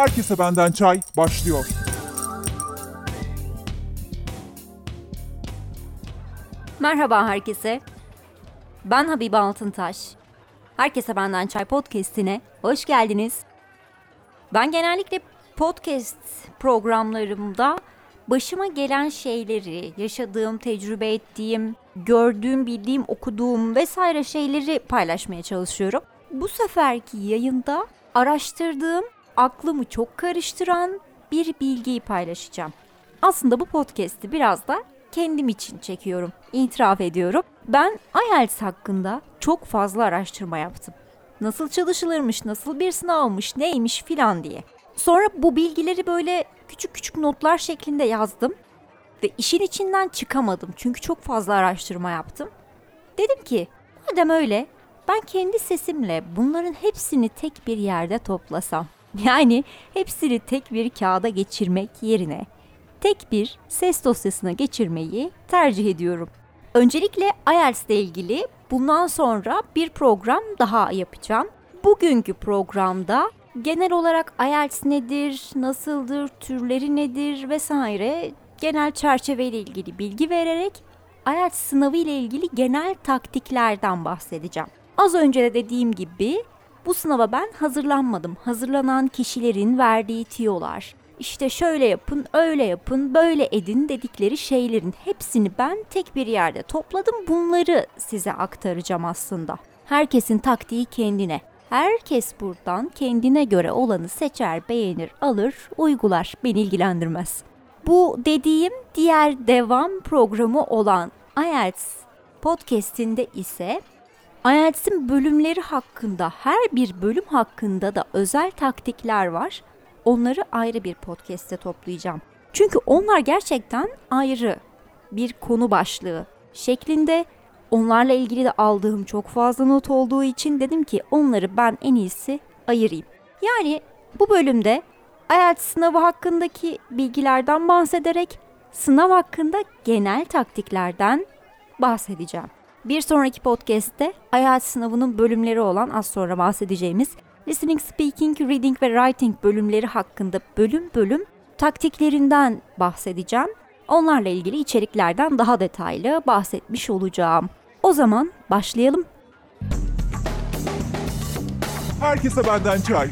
Herkese benden çay başlıyor. Merhaba herkese. Ben Habibe Altıntaş. Herkese benden çay podcast'ine hoş geldiniz. Ben genellikle podcast programlarımda başıma gelen şeyleri, yaşadığım, tecrübe ettiğim, gördüğüm, bildiğim, okuduğum vesaire şeyleri paylaşmaya çalışıyorum. Bu seferki yayında araştırdığım, aklımı çok karıştıran bir bilgiyi paylaşacağım. Aslında bu podcast'i biraz da kendim için çekiyorum, itiraf ediyorum. Ben IELTS hakkında çok fazla araştırma yaptım. Nasıl çalışılırmış, nasıl bir sınavmış, neymiş filan diye. Sonra bu bilgileri böyle küçük küçük notlar şeklinde yazdım ve işin içinden çıkamadım çünkü çok fazla araştırma yaptım. Dedim ki madem öyle ben kendi sesimle bunların hepsini tek bir yerde toplasam. Yani hepsini tek bir kağıda geçirmek yerine tek bir ses dosyasına geçirmeyi tercih ediyorum. Öncelikle IELTS ile ilgili bundan sonra bir program daha yapacağım. Bugünkü programda genel olarak IELTS nedir, nasıldır, türleri nedir vesaire genel çerçeve ile ilgili bilgi vererek IELTS sınavı ile ilgili genel taktiklerden bahsedeceğim. Az önce de dediğim gibi bu sınava ben hazırlanmadım. Hazırlanan kişilerin verdiği tiyolar, işte şöyle yapın, öyle yapın, böyle edin dedikleri şeylerin hepsini ben tek bir yerde topladım. Bunları size aktaracağım aslında. Herkesin taktiği kendine. Herkes buradan kendine göre olanı seçer, beğenir, alır, uygular. Beni ilgilendirmez. Bu dediğim diğer devam programı olan IELTS podcast'inde ise IELTS'in bölümleri hakkında, her bir bölüm hakkında da özel taktikler var. Onları ayrı bir podcast'te toplayacağım. Çünkü onlar gerçekten ayrı bir konu başlığı şeklinde onlarla ilgili de aldığım çok fazla not olduğu için dedim ki onları ben en iyisi ayırayım. Yani bu bölümde IELTS sınavı hakkındaki bilgilerden bahsederek sınav hakkında genel taktiklerden bahsedeceğim. Bir sonraki podcast'te IELTS sınavının bölümleri olan az sonra bahsedeceğimiz listening, speaking, reading ve writing bölümleri hakkında bölüm bölüm taktiklerinden bahsedeceğim. Onlarla ilgili içeriklerden daha detaylı bahsetmiş olacağım. O zaman başlayalım. Herkese benden çay.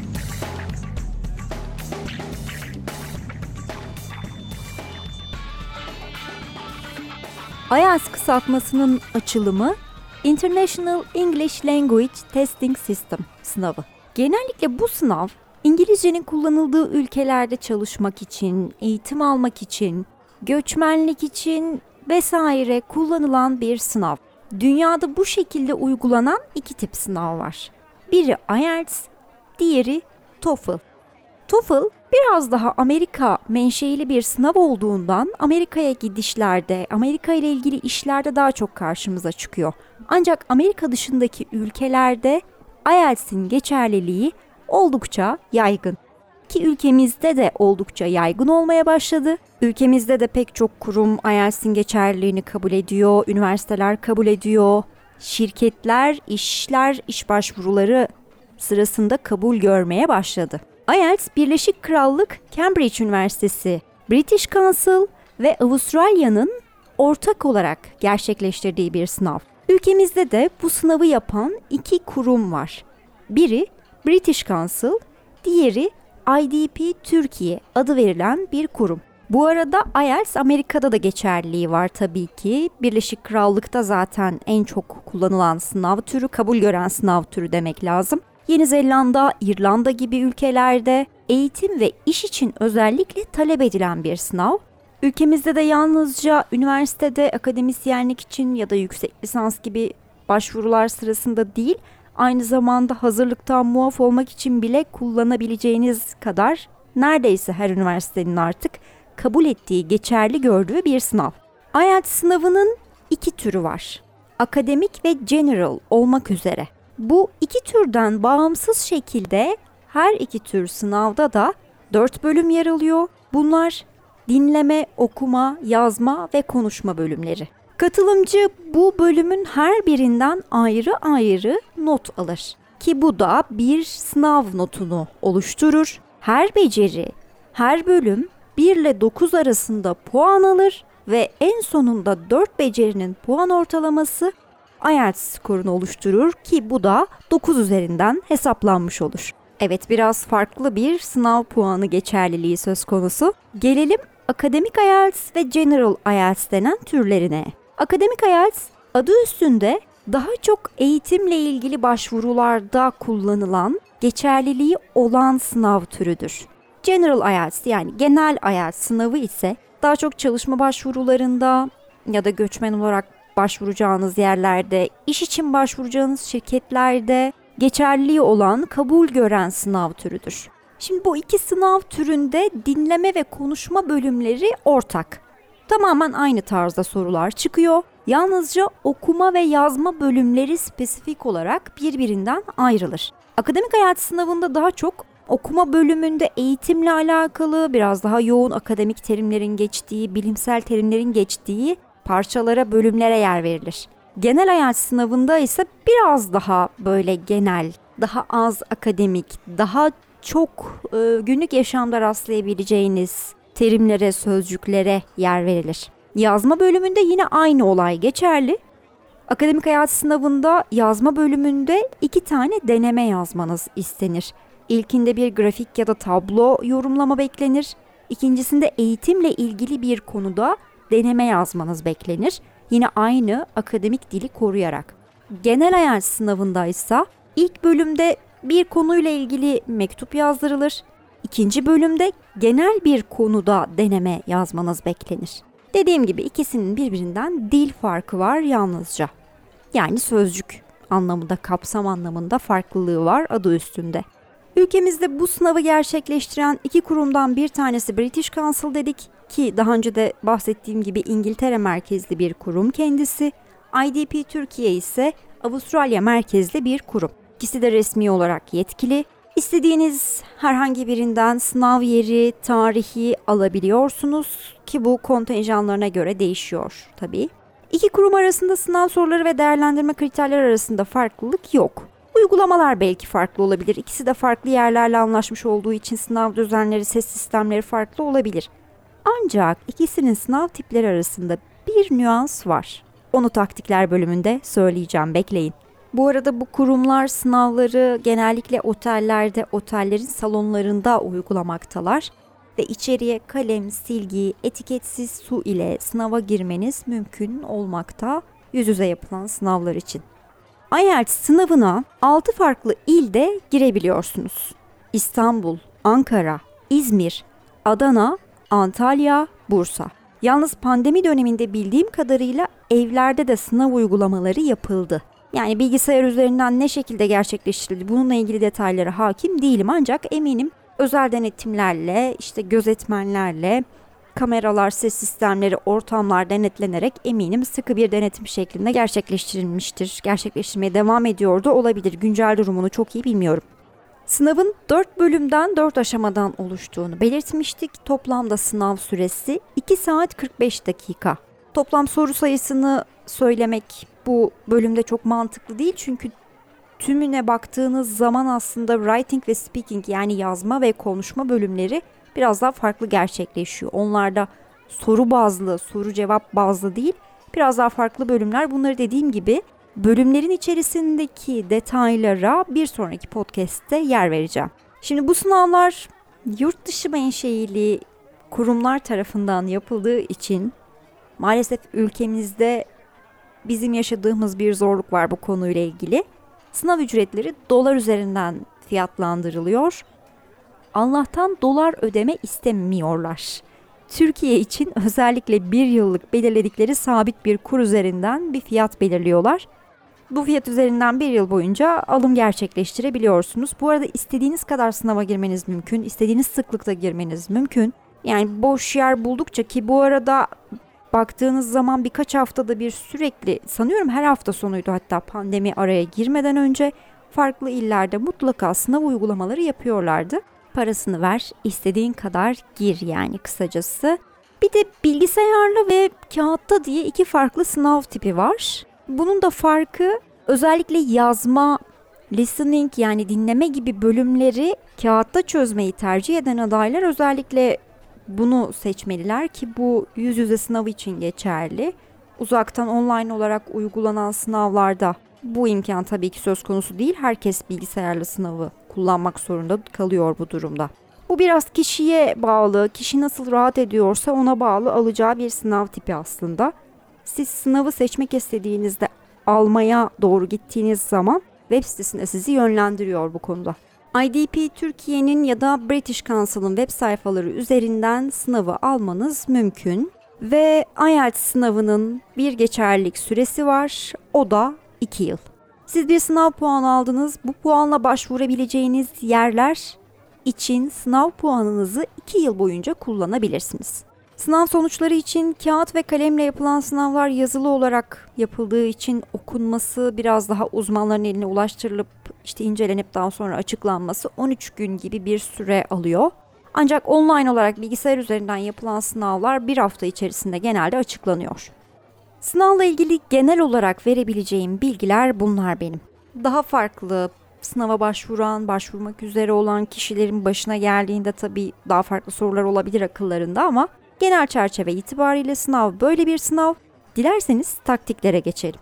IELTS kısaltmasının açılımı International English Language Testing System sınavı. Genellikle bu sınav İngilizcenin kullanıldığı ülkelerde çalışmak için, eğitim almak için, göçmenlik için vesaire kullanılan bir sınav. Dünyada bu şekilde uygulanan iki tip sınav var. Biri IELTS, diğeri TOEFL. TOEFL biraz daha Amerika menşeili bir sınav olduğundan Amerika'ya gidişlerde, Amerika ile ilgili işlerde daha çok karşımıza çıkıyor. Ancak Amerika dışındaki ülkelerde IELTS'in geçerliliği oldukça yaygın. Ki ülkemizde de oldukça yaygın olmaya başladı. Ülkemizde de pek çok kurum IELTS'in geçerliliğini kabul ediyor, üniversiteler kabul ediyor, şirketler, işler, iş başvuruları sırasında kabul görmeye başladı. IELTS Birleşik Krallık Cambridge Üniversitesi, British Council ve Avustralya'nın ortak olarak gerçekleştirdiği bir sınav. Ülkemizde de bu sınavı yapan iki kurum var. Biri British Council, diğeri IDP Türkiye adı verilen bir kurum. Bu arada IELTS Amerika'da da geçerliliği var tabii ki. Birleşik Krallık'ta zaten en çok kullanılan sınav türü, kabul gören sınav türü demek lazım. Yeni Zelanda, İrlanda gibi ülkelerde eğitim ve iş için özellikle talep edilen bir sınav. Ülkemizde de yalnızca üniversitede akademisyenlik için ya da yüksek lisans gibi başvurular sırasında değil, aynı zamanda hazırlıktan muaf olmak için bile kullanabileceğiniz kadar neredeyse her üniversitenin artık kabul ettiği, geçerli gördüğü bir sınav. IELTS sınavının iki türü var. Akademik ve general olmak üzere. Bu iki türden bağımsız şekilde her iki tür sınavda da dört bölüm yer alıyor. Bunlar dinleme, okuma, yazma ve konuşma bölümleri. Katılımcı bu bölümün her birinden ayrı ayrı not alır ki bu da bir sınav notunu oluşturur. Her beceri, her bölüm 1 ile 9 arasında puan alır ve en sonunda 4 becerinin puan ortalaması IELTS skorunu oluşturur ki bu da 9 üzerinden hesaplanmış olur. Evet biraz farklı bir sınav puanı geçerliliği söz konusu. Gelelim akademik IELTS ve General IELTS denen türlerine. Akademik IELTS adı üstünde daha çok eğitimle ilgili başvurularda kullanılan, geçerliliği olan sınav türüdür. General IELTS yani genel IELTS sınavı ise daha çok çalışma başvurularında ya da göçmen olarak başvuracağınız yerlerde, iş için başvuracağınız şirketlerde geçerliliği olan, kabul gören sınav türüdür. Şimdi bu iki sınav türünde dinleme ve konuşma bölümleri ortak. Tamamen aynı tarzda sorular çıkıyor. Yalnızca okuma ve yazma bölümleri spesifik olarak birbirinden ayrılır. Akademik hayat sınavında daha çok okuma bölümünde eğitimle alakalı biraz daha yoğun akademik terimlerin geçtiği, bilimsel terimlerin geçtiği parçalara, bölümlere yer verilir. Genel hayat sınavında ise biraz daha böyle genel, daha az akademik, daha çok e, günlük yaşamda rastlayabileceğiniz terimlere, sözcüklere yer verilir. Yazma bölümünde yine aynı olay geçerli. Akademik hayat sınavında yazma bölümünde iki tane deneme yazmanız istenir. İlkinde bir grafik ya da tablo yorumlama beklenir. İkincisinde eğitimle ilgili bir konuda deneme yazmanız beklenir. Yine aynı akademik dili koruyarak. Genel hayat sınavında ise ilk bölümde bir konuyla ilgili mektup yazdırılır. İkinci bölümde genel bir konuda deneme yazmanız beklenir. Dediğim gibi ikisinin birbirinden dil farkı var yalnızca. Yani sözcük anlamında, kapsam anlamında farklılığı var adı üstünde. Ülkemizde bu sınavı gerçekleştiren iki kurumdan bir tanesi British Council dedik ki daha önce de bahsettiğim gibi İngiltere merkezli bir kurum kendisi. IDP Türkiye ise Avustralya merkezli bir kurum. İkisi de resmi olarak yetkili. İstediğiniz herhangi birinden sınav yeri, tarihi alabiliyorsunuz ki bu kontenjanlarına göre değişiyor tabii. İki kurum arasında sınav soruları ve değerlendirme kriterleri arasında farklılık yok. Uygulamalar belki farklı olabilir. İkisi de farklı yerlerle anlaşmış olduğu için sınav düzenleri, ses sistemleri farklı olabilir. Ancak ikisinin sınav tipleri arasında bir nüans var. Onu taktikler bölümünde söyleyeceğim, bekleyin. Bu arada bu kurumlar sınavları genellikle otellerde, otellerin salonlarında uygulamaktalar ve içeriye kalem, silgi, etiketsiz su ile sınava girmeniz mümkün olmakta yüz yüze yapılan sınavlar için. IELTS sınavına 6 farklı ilde girebiliyorsunuz. İstanbul, Ankara, İzmir, Adana, Antalya, Bursa. Yalnız pandemi döneminde bildiğim kadarıyla evlerde de sınav uygulamaları yapıldı. Yani bilgisayar üzerinden ne şekilde gerçekleştirildi bununla ilgili detaylara hakim değilim ancak eminim özel denetimlerle, işte gözetmenlerle, kameralar, ses sistemleri, ortamlar denetlenerek eminim sıkı bir denetim şeklinde gerçekleştirilmiştir. Gerçekleştirmeye devam ediyordu olabilir. Güncel durumunu çok iyi bilmiyorum. Sınavın 4 bölümden 4 aşamadan oluştuğunu belirtmiştik. Toplamda sınav süresi 2 saat 45 dakika. Toplam soru sayısını söylemek bu bölümde çok mantıklı değil çünkü tümüne baktığınız zaman aslında writing ve speaking yani yazma ve konuşma bölümleri biraz daha farklı gerçekleşiyor. Onlarda soru bazlı, soru cevap bazlı değil, biraz daha farklı bölümler. Bunları dediğim gibi bölümlerin içerisindeki detaylara bir sonraki podcast'te yer vereceğim. Şimdi bu sınavlar yurt dışı menşeili kurumlar tarafından yapıldığı için maalesef ülkemizde bizim yaşadığımız bir zorluk var bu konuyla ilgili. Sınav ücretleri dolar üzerinden fiyatlandırılıyor. Allah'tan dolar ödeme istemiyorlar. Türkiye için özellikle bir yıllık belirledikleri sabit bir kur üzerinden bir fiyat belirliyorlar. Bu fiyat üzerinden bir yıl boyunca alım gerçekleştirebiliyorsunuz. Bu arada istediğiniz kadar sınava girmeniz mümkün, istediğiniz sıklıkta girmeniz mümkün. Yani boş yer buldukça ki bu arada baktığınız zaman birkaç haftada bir sürekli sanıyorum her hafta sonuydu hatta pandemi araya girmeden önce farklı illerde mutlaka sınav uygulamaları yapıyorlardı. Parasını ver, istediğin kadar gir yani kısacası. Bir de bilgisayarlı ve kağıtta diye iki farklı sınav tipi var. Bunun da farkı özellikle yazma listening yani dinleme gibi bölümleri kağıtta çözmeyi tercih eden adaylar özellikle bunu seçmeliler ki bu yüz yüze sınav için geçerli. Uzaktan online olarak uygulanan sınavlarda bu imkan tabii ki söz konusu değil. Herkes bilgisayarlı sınavı kullanmak zorunda kalıyor bu durumda. Bu biraz kişiye bağlı, kişi nasıl rahat ediyorsa ona bağlı alacağı bir sınav tipi aslında. Siz sınavı seçmek istediğinizde almaya doğru gittiğiniz zaman web sitesinde sizi yönlendiriyor bu konuda. IDP Türkiye'nin ya da British Council'ın web sayfaları üzerinden sınavı almanız mümkün ve IELTS sınavının bir geçerlilik süresi var. O da 2 yıl. Siz bir sınav puanı aldınız. Bu puanla başvurabileceğiniz yerler için sınav puanınızı 2 yıl boyunca kullanabilirsiniz. Sınav sonuçları için kağıt ve kalemle yapılan sınavlar yazılı olarak yapıldığı için okunması biraz daha uzmanların eline ulaştırılıp işte incelenip daha sonra açıklanması 13 gün gibi bir süre alıyor. Ancak online olarak bilgisayar üzerinden yapılan sınavlar bir hafta içerisinde genelde açıklanıyor. Sınavla ilgili genel olarak verebileceğim bilgiler bunlar benim. Daha farklı sınava başvuran, başvurmak üzere olan kişilerin başına geldiğinde tabii daha farklı sorular olabilir akıllarında ama genel çerçeve itibariyle sınav böyle bir sınav. Dilerseniz taktiklere geçelim.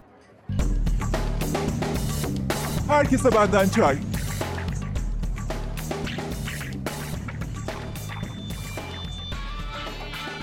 Herkese benden çay.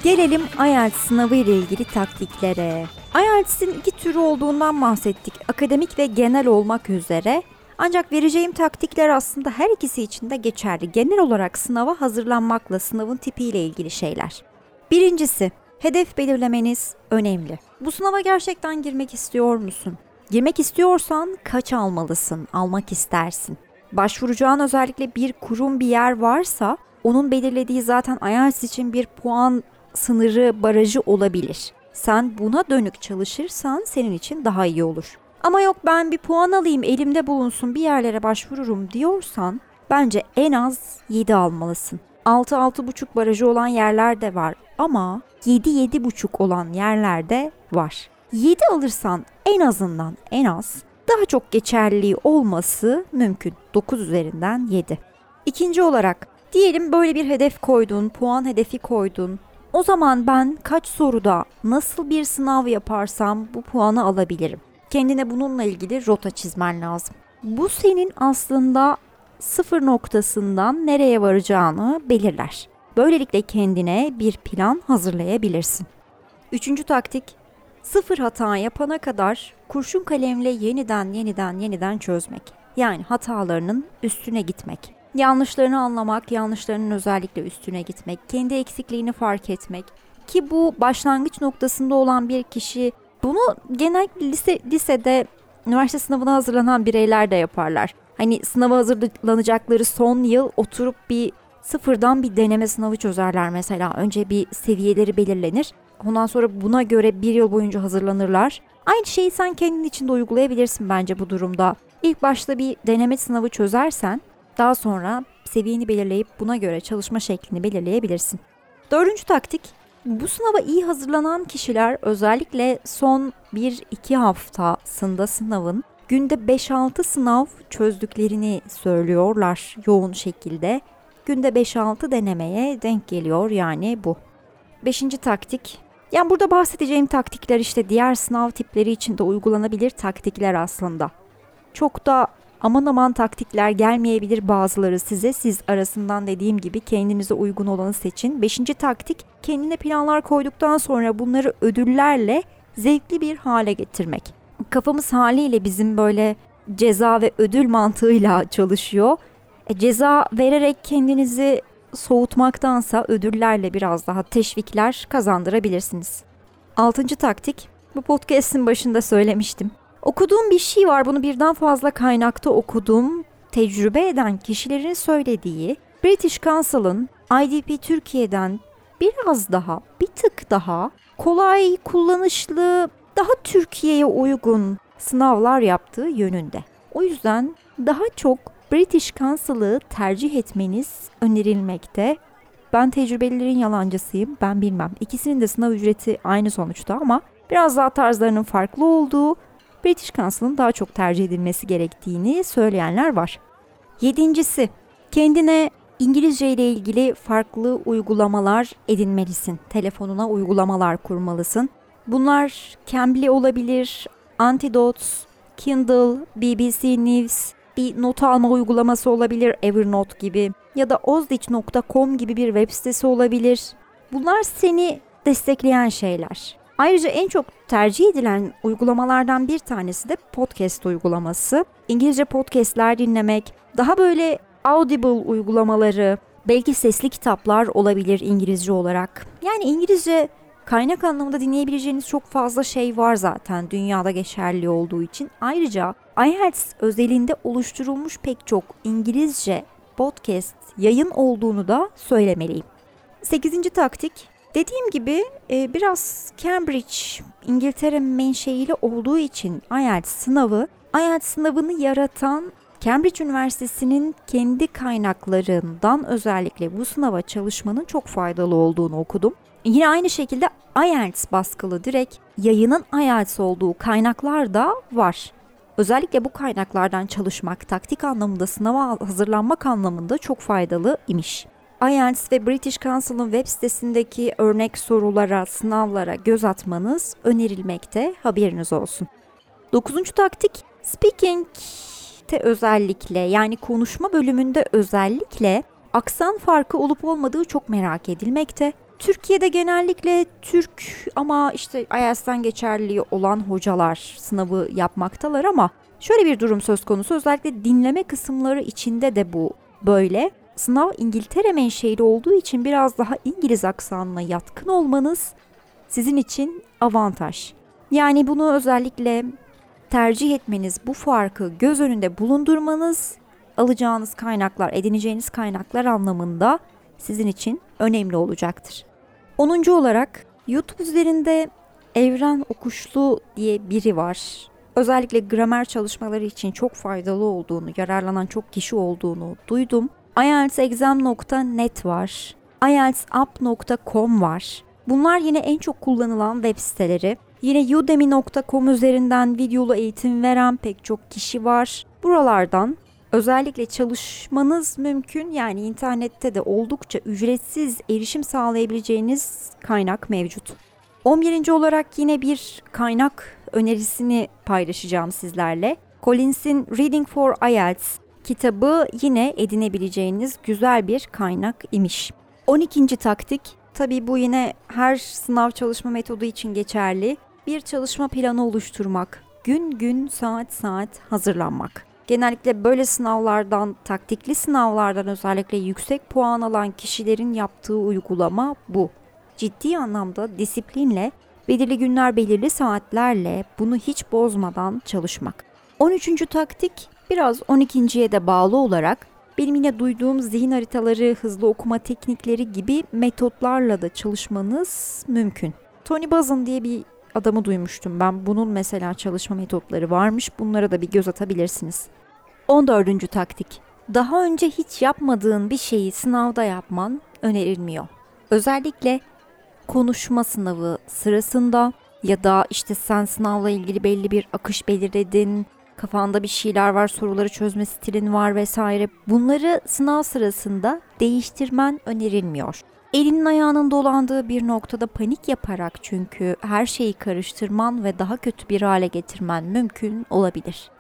Gelelim IELTS sınavı ile ilgili taktiklere. IELTS'in iki türü olduğundan bahsettik. Akademik ve genel olmak üzere. Ancak vereceğim taktikler aslında her ikisi için de geçerli. Genel olarak sınava hazırlanmakla sınavın tipiyle ilgili şeyler. Birincisi, hedef belirlemeniz önemli. Bu sınava gerçekten girmek istiyor musun? Girmek istiyorsan kaç almalısın, almak istersin? Başvuracağın özellikle bir kurum bir yer varsa onun belirlediği zaten IELTS için bir puan sınırı barajı olabilir. Sen buna dönük çalışırsan senin için daha iyi olur. Ama yok ben bir puan alayım elimde bulunsun bir yerlere başvururum diyorsan bence en az 7 almalısın. 6-6,5 barajı olan yerler de var ama 7-7,5 olan yerler de var. 7 alırsan en azından en az daha çok geçerliliği olması mümkün. 9 üzerinden 7. İkinci olarak diyelim böyle bir hedef koydun, puan hedefi koydun. O zaman ben kaç soruda nasıl bir sınav yaparsam bu puanı alabilirim. Kendine bununla ilgili rota çizmen lazım. Bu senin aslında sıfır noktasından nereye varacağını belirler. Böylelikle kendine bir plan hazırlayabilirsin. Üçüncü taktik, sıfır hata yapana kadar kurşun kalemle yeniden yeniden yeniden çözmek. Yani hatalarının üstüne gitmek. Yanlışlarını anlamak, yanlışlarının özellikle üstüne gitmek, kendi eksikliğini fark etmek. Ki bu başlangıç noktasında olan bir kişi bunu genellikle lise, lisede üniversite sınavına hazırlanan bireyler de yaparlar. Hani sınava hazırlanacakları son yıl oturup bir sıfırdan bir deneme sınavı çözerler mesela. Önce bir seviyeleri belirlenir. Ondan sonra buna göre bir yıl boyunca hazırlanırlar. Aynı şeyi sen kendin için de uygulayabilirsin bence bu durumda. İlk başta bir deneme sınavı çözersen daha sonra seviyeni belirleyip buna göre çalışma şeklini belirleyebilirsin. Dördüncü taktik bu sınava iyi hazırlanan kişiler özellikle son 1-2 haftasında sınavın günde 5-6 sınav çözdüklerini söylüyorlar yoğun şekilde. Günde 5-6 denemeye denk geliyor yani bu. Beşinci taktik. Yani burada bahsedeceğim taktikler işte diğer sınav tipleri için de uygulanabilir taktikler aslında. Çok da aman aman taktikler gelmeyebilir bazıları size. Siz arasından dediğim gibi kendinize uygun olanı seçin. Beşinci taktik kendine planlar koyduktan sonra bunları ödüllerle zevkli bir hale getirmek. Kafamız haliyle bizim böyle ceza ve ödül mantığıyla çalışıyor. E, ceza vererek kendinizi soğutmaktansa ödüllerle biraz daha teşvikler kazandırabilirsiniz. Altıncı taktik, bu podcast'in başında söylemiştim. Okuduğum bir şey var, bunu birden fazla kaynakta okudum. Tecrübe eden kişilerin söylediği British Council'ın IDP Türkiye'den biraz daha, bir tık daha kolay, kullanışlı, daha Türkiye'ye uygun sınavlar yaptığı yönünde. O yüzden daha çok British Council'ı tercih etmeniz önerilmekte. Ben tecrübelilerin yalancısıyım, ben bilmem. İkisinin de sınav ücreti aynı sonuçta ama biraz daha tarzlarının farklı olduğu British Council'ın daha çok tercih edilmesi gerektiğini söyleyenler var. Yedincisi, kendine İngilizce ile ilgili farklı uygulamalar edinmelisin. Telefonuna uygulamalar kurmalısın. Bunlar Cambly olabilir, Antidotes, Kindle, BBC News, bir not alma uygulaması olabilir Evernote gibi ya da ozdich.com gibi bir web sitesi olabilir. Bunlar seni destekleyen şeyler. Ayrıca en çok tercih edilen uygulamalardan bir tanesi de podcast uygulaması. İngilizce podcastler dinlemek, daha böyle Audible uygulamaları, belki sesli kitaplar olabilir İngilizce olarak. Yani İngilizce kaynak anlamında dinleyebileceğiniz çok fazla şey var zaten dünyada geçerli olduğu için. Ayrıca IELTS özelinde oluşturulmuş pek çok İngilizce podcast yayın olduğunu da söylemeliyim. 8. taktik Dediğim gibi e, biraz Cambridge İngiltere menşeili olduğu için IELTS sınavı IELTS sınavını yaratan Cambridge Üniversitesi'nin kendi kaynaklarından özellikle bu sınava çalışmanın çok faydalı olduğunu okudum. Yine aynı şekilde IELTS baskılı direkt yayının IELTS olduğu kaynaklar da var. Özellikle bu kaynaklardan çalışmak taktik anlamında sınava hazırlanmak anlamında çok faydalı imiş. IELTS ve British Council'ın web sitesindeki örnek sorulara, sınavlara göz atmanız önerilmekte. Haberiniz olsun. Dokuzuncu taktik speaking te özellikle yani konuşma bölümünde özellikle aksan farkı olup olmadığı çok merak edilmekte. Türkiye'de genellikle Türk ama işte IELTS'ten geçerli olan hocalar sınavı yapmaktalar ama şöyle bir durum söz konusu özellikle dinleme kısımları içinde de bu böyle. Sınav İngiltere menşeili olduğu için biraz daha İngiliz aksanına yatkın olmanız sizin için avantaj. Yani bunu özellikle tercih etmeniz, bu farkı göz önünde bulundurmanız alacağınız kaynaklar, edineceğiniz kaynaklar anlamında sizin için önemli olacaktır. 10. olarak YouTube üzerinde Evren Okuşlu diye biri var. Özellikle gramer çalışmaları için çok faydalı olduğunu, yararlanan çok kişi olduğunu duydum. IELTSexam.net var. IELTSup.com var. Bunlar yine en çok kullanılan web siteleri. Yine udemy.com üzerinden videolu eğitim veren pek çok kişi var. Buralardan özellikle çalışmanız mümkün yani internette de oldukça ücretsiz erişim sağlayabileceğiniz kaynak mevcut. 11. olarak yine bir kaynak önerisini paylaşacağım sizlerle. Collins'in Reading for IELTS kitabı yine edinebileceğiniz güzel bir kaynak imiş. 12. taktik tabi bu yine her sınav çalışma metodu için geçerli. Bir çalışma planı oluşturmak, gün gün saat saat hazırlanmak. Genellikle böyle sınavlardan, taktikli sınavlardan özellikle yüksek puan alan kişilerin yaptığı uygulama bu. Ciddi anlamda disiplinle, belirli günler belirli saatlerle bunu hiç bozmadan çalışmak. 13. taktik Biraz 12.ye de bağlı olarak benim yine duyduğum zihin haritaları, hızlı okuma teknikleri gibi metotlarla da çalışmanız mümkün. Tony Buzan diye bir adamı duymuştum ben. Bunun mesela çalışma metotları varmış. Bunlara da bir göz atabilirsiniz. 14. taktik. Daha önce hiç yapmadığın bir şeyi sınavda yapman önerilmiyor. Özellikle konuşma sınavı sırasında ya da işte sen sınavla ilgili belli bir akış belirledin, kafanda bir şeyler var, soruları çözme stilin var vesaire. Bunları sınav sırasında değiştirmen önerilmiyor. Elinin ayağının dolandığı bir noktada panik yaparak çünkü her şeyi karıştırman ve daha kötü bir hale getirmen mümkün olabilir.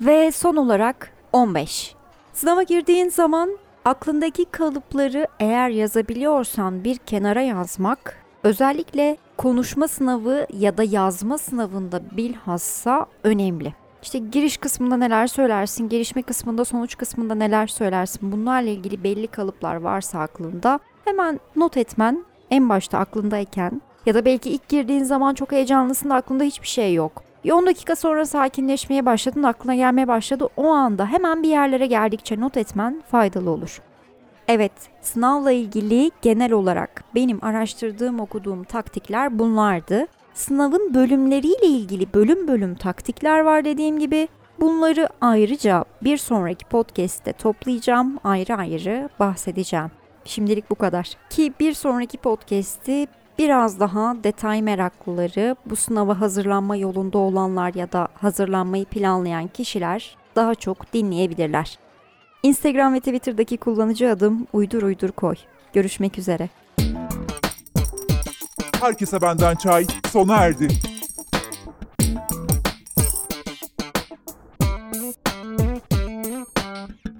Ve son olarak 15. Sınava girdiğin zaman aklındaki kalıpları eğer yazabiliyorsan bir kenara yazmak özellikle konuşma sınavı ya da yazma sınavında bilhassa önemli. İşte giriş kısmında neler söylersin, gelişme kısmında, sonuç kısmında neler söylersin. Bunlarla ilgili belli kalıplar varsa aklında hemen not etmen en başta aklındayken ya da belki ilk girdiğin zaman çok heyecanlısın da aklında hiçbir şey yok. 10 dakika sonra sakinleşmeye başladın, aklına gelmeye başladı. O anda hemen bir yerlere geldikçe not etmen faydalı olur. Evet, sınavla ilgili genel olarak benim araştırdığım, okuduğum taktikler bunlardı. Sınavın bölümleriyle ilgili bölüm bölüm taktikler var dediğim gibi. Bunları ayrıca bir sonraki podcast'te toplayacağım, ayrı ayrı bahsedeceğim. Şimdilik bu kadar. Ki bir sonraki podcast'i biraz daha detay meraklıları, bu sınava hazırlanma yolunda olanlar ya da hazırlanmayı planlayan kişiler daha çok dinleyebilirler. Instagram ve Twitter'daki kullanıcı adım uydur uydur koy. Görüşmek üzere. Herkese benden çay sona erdi.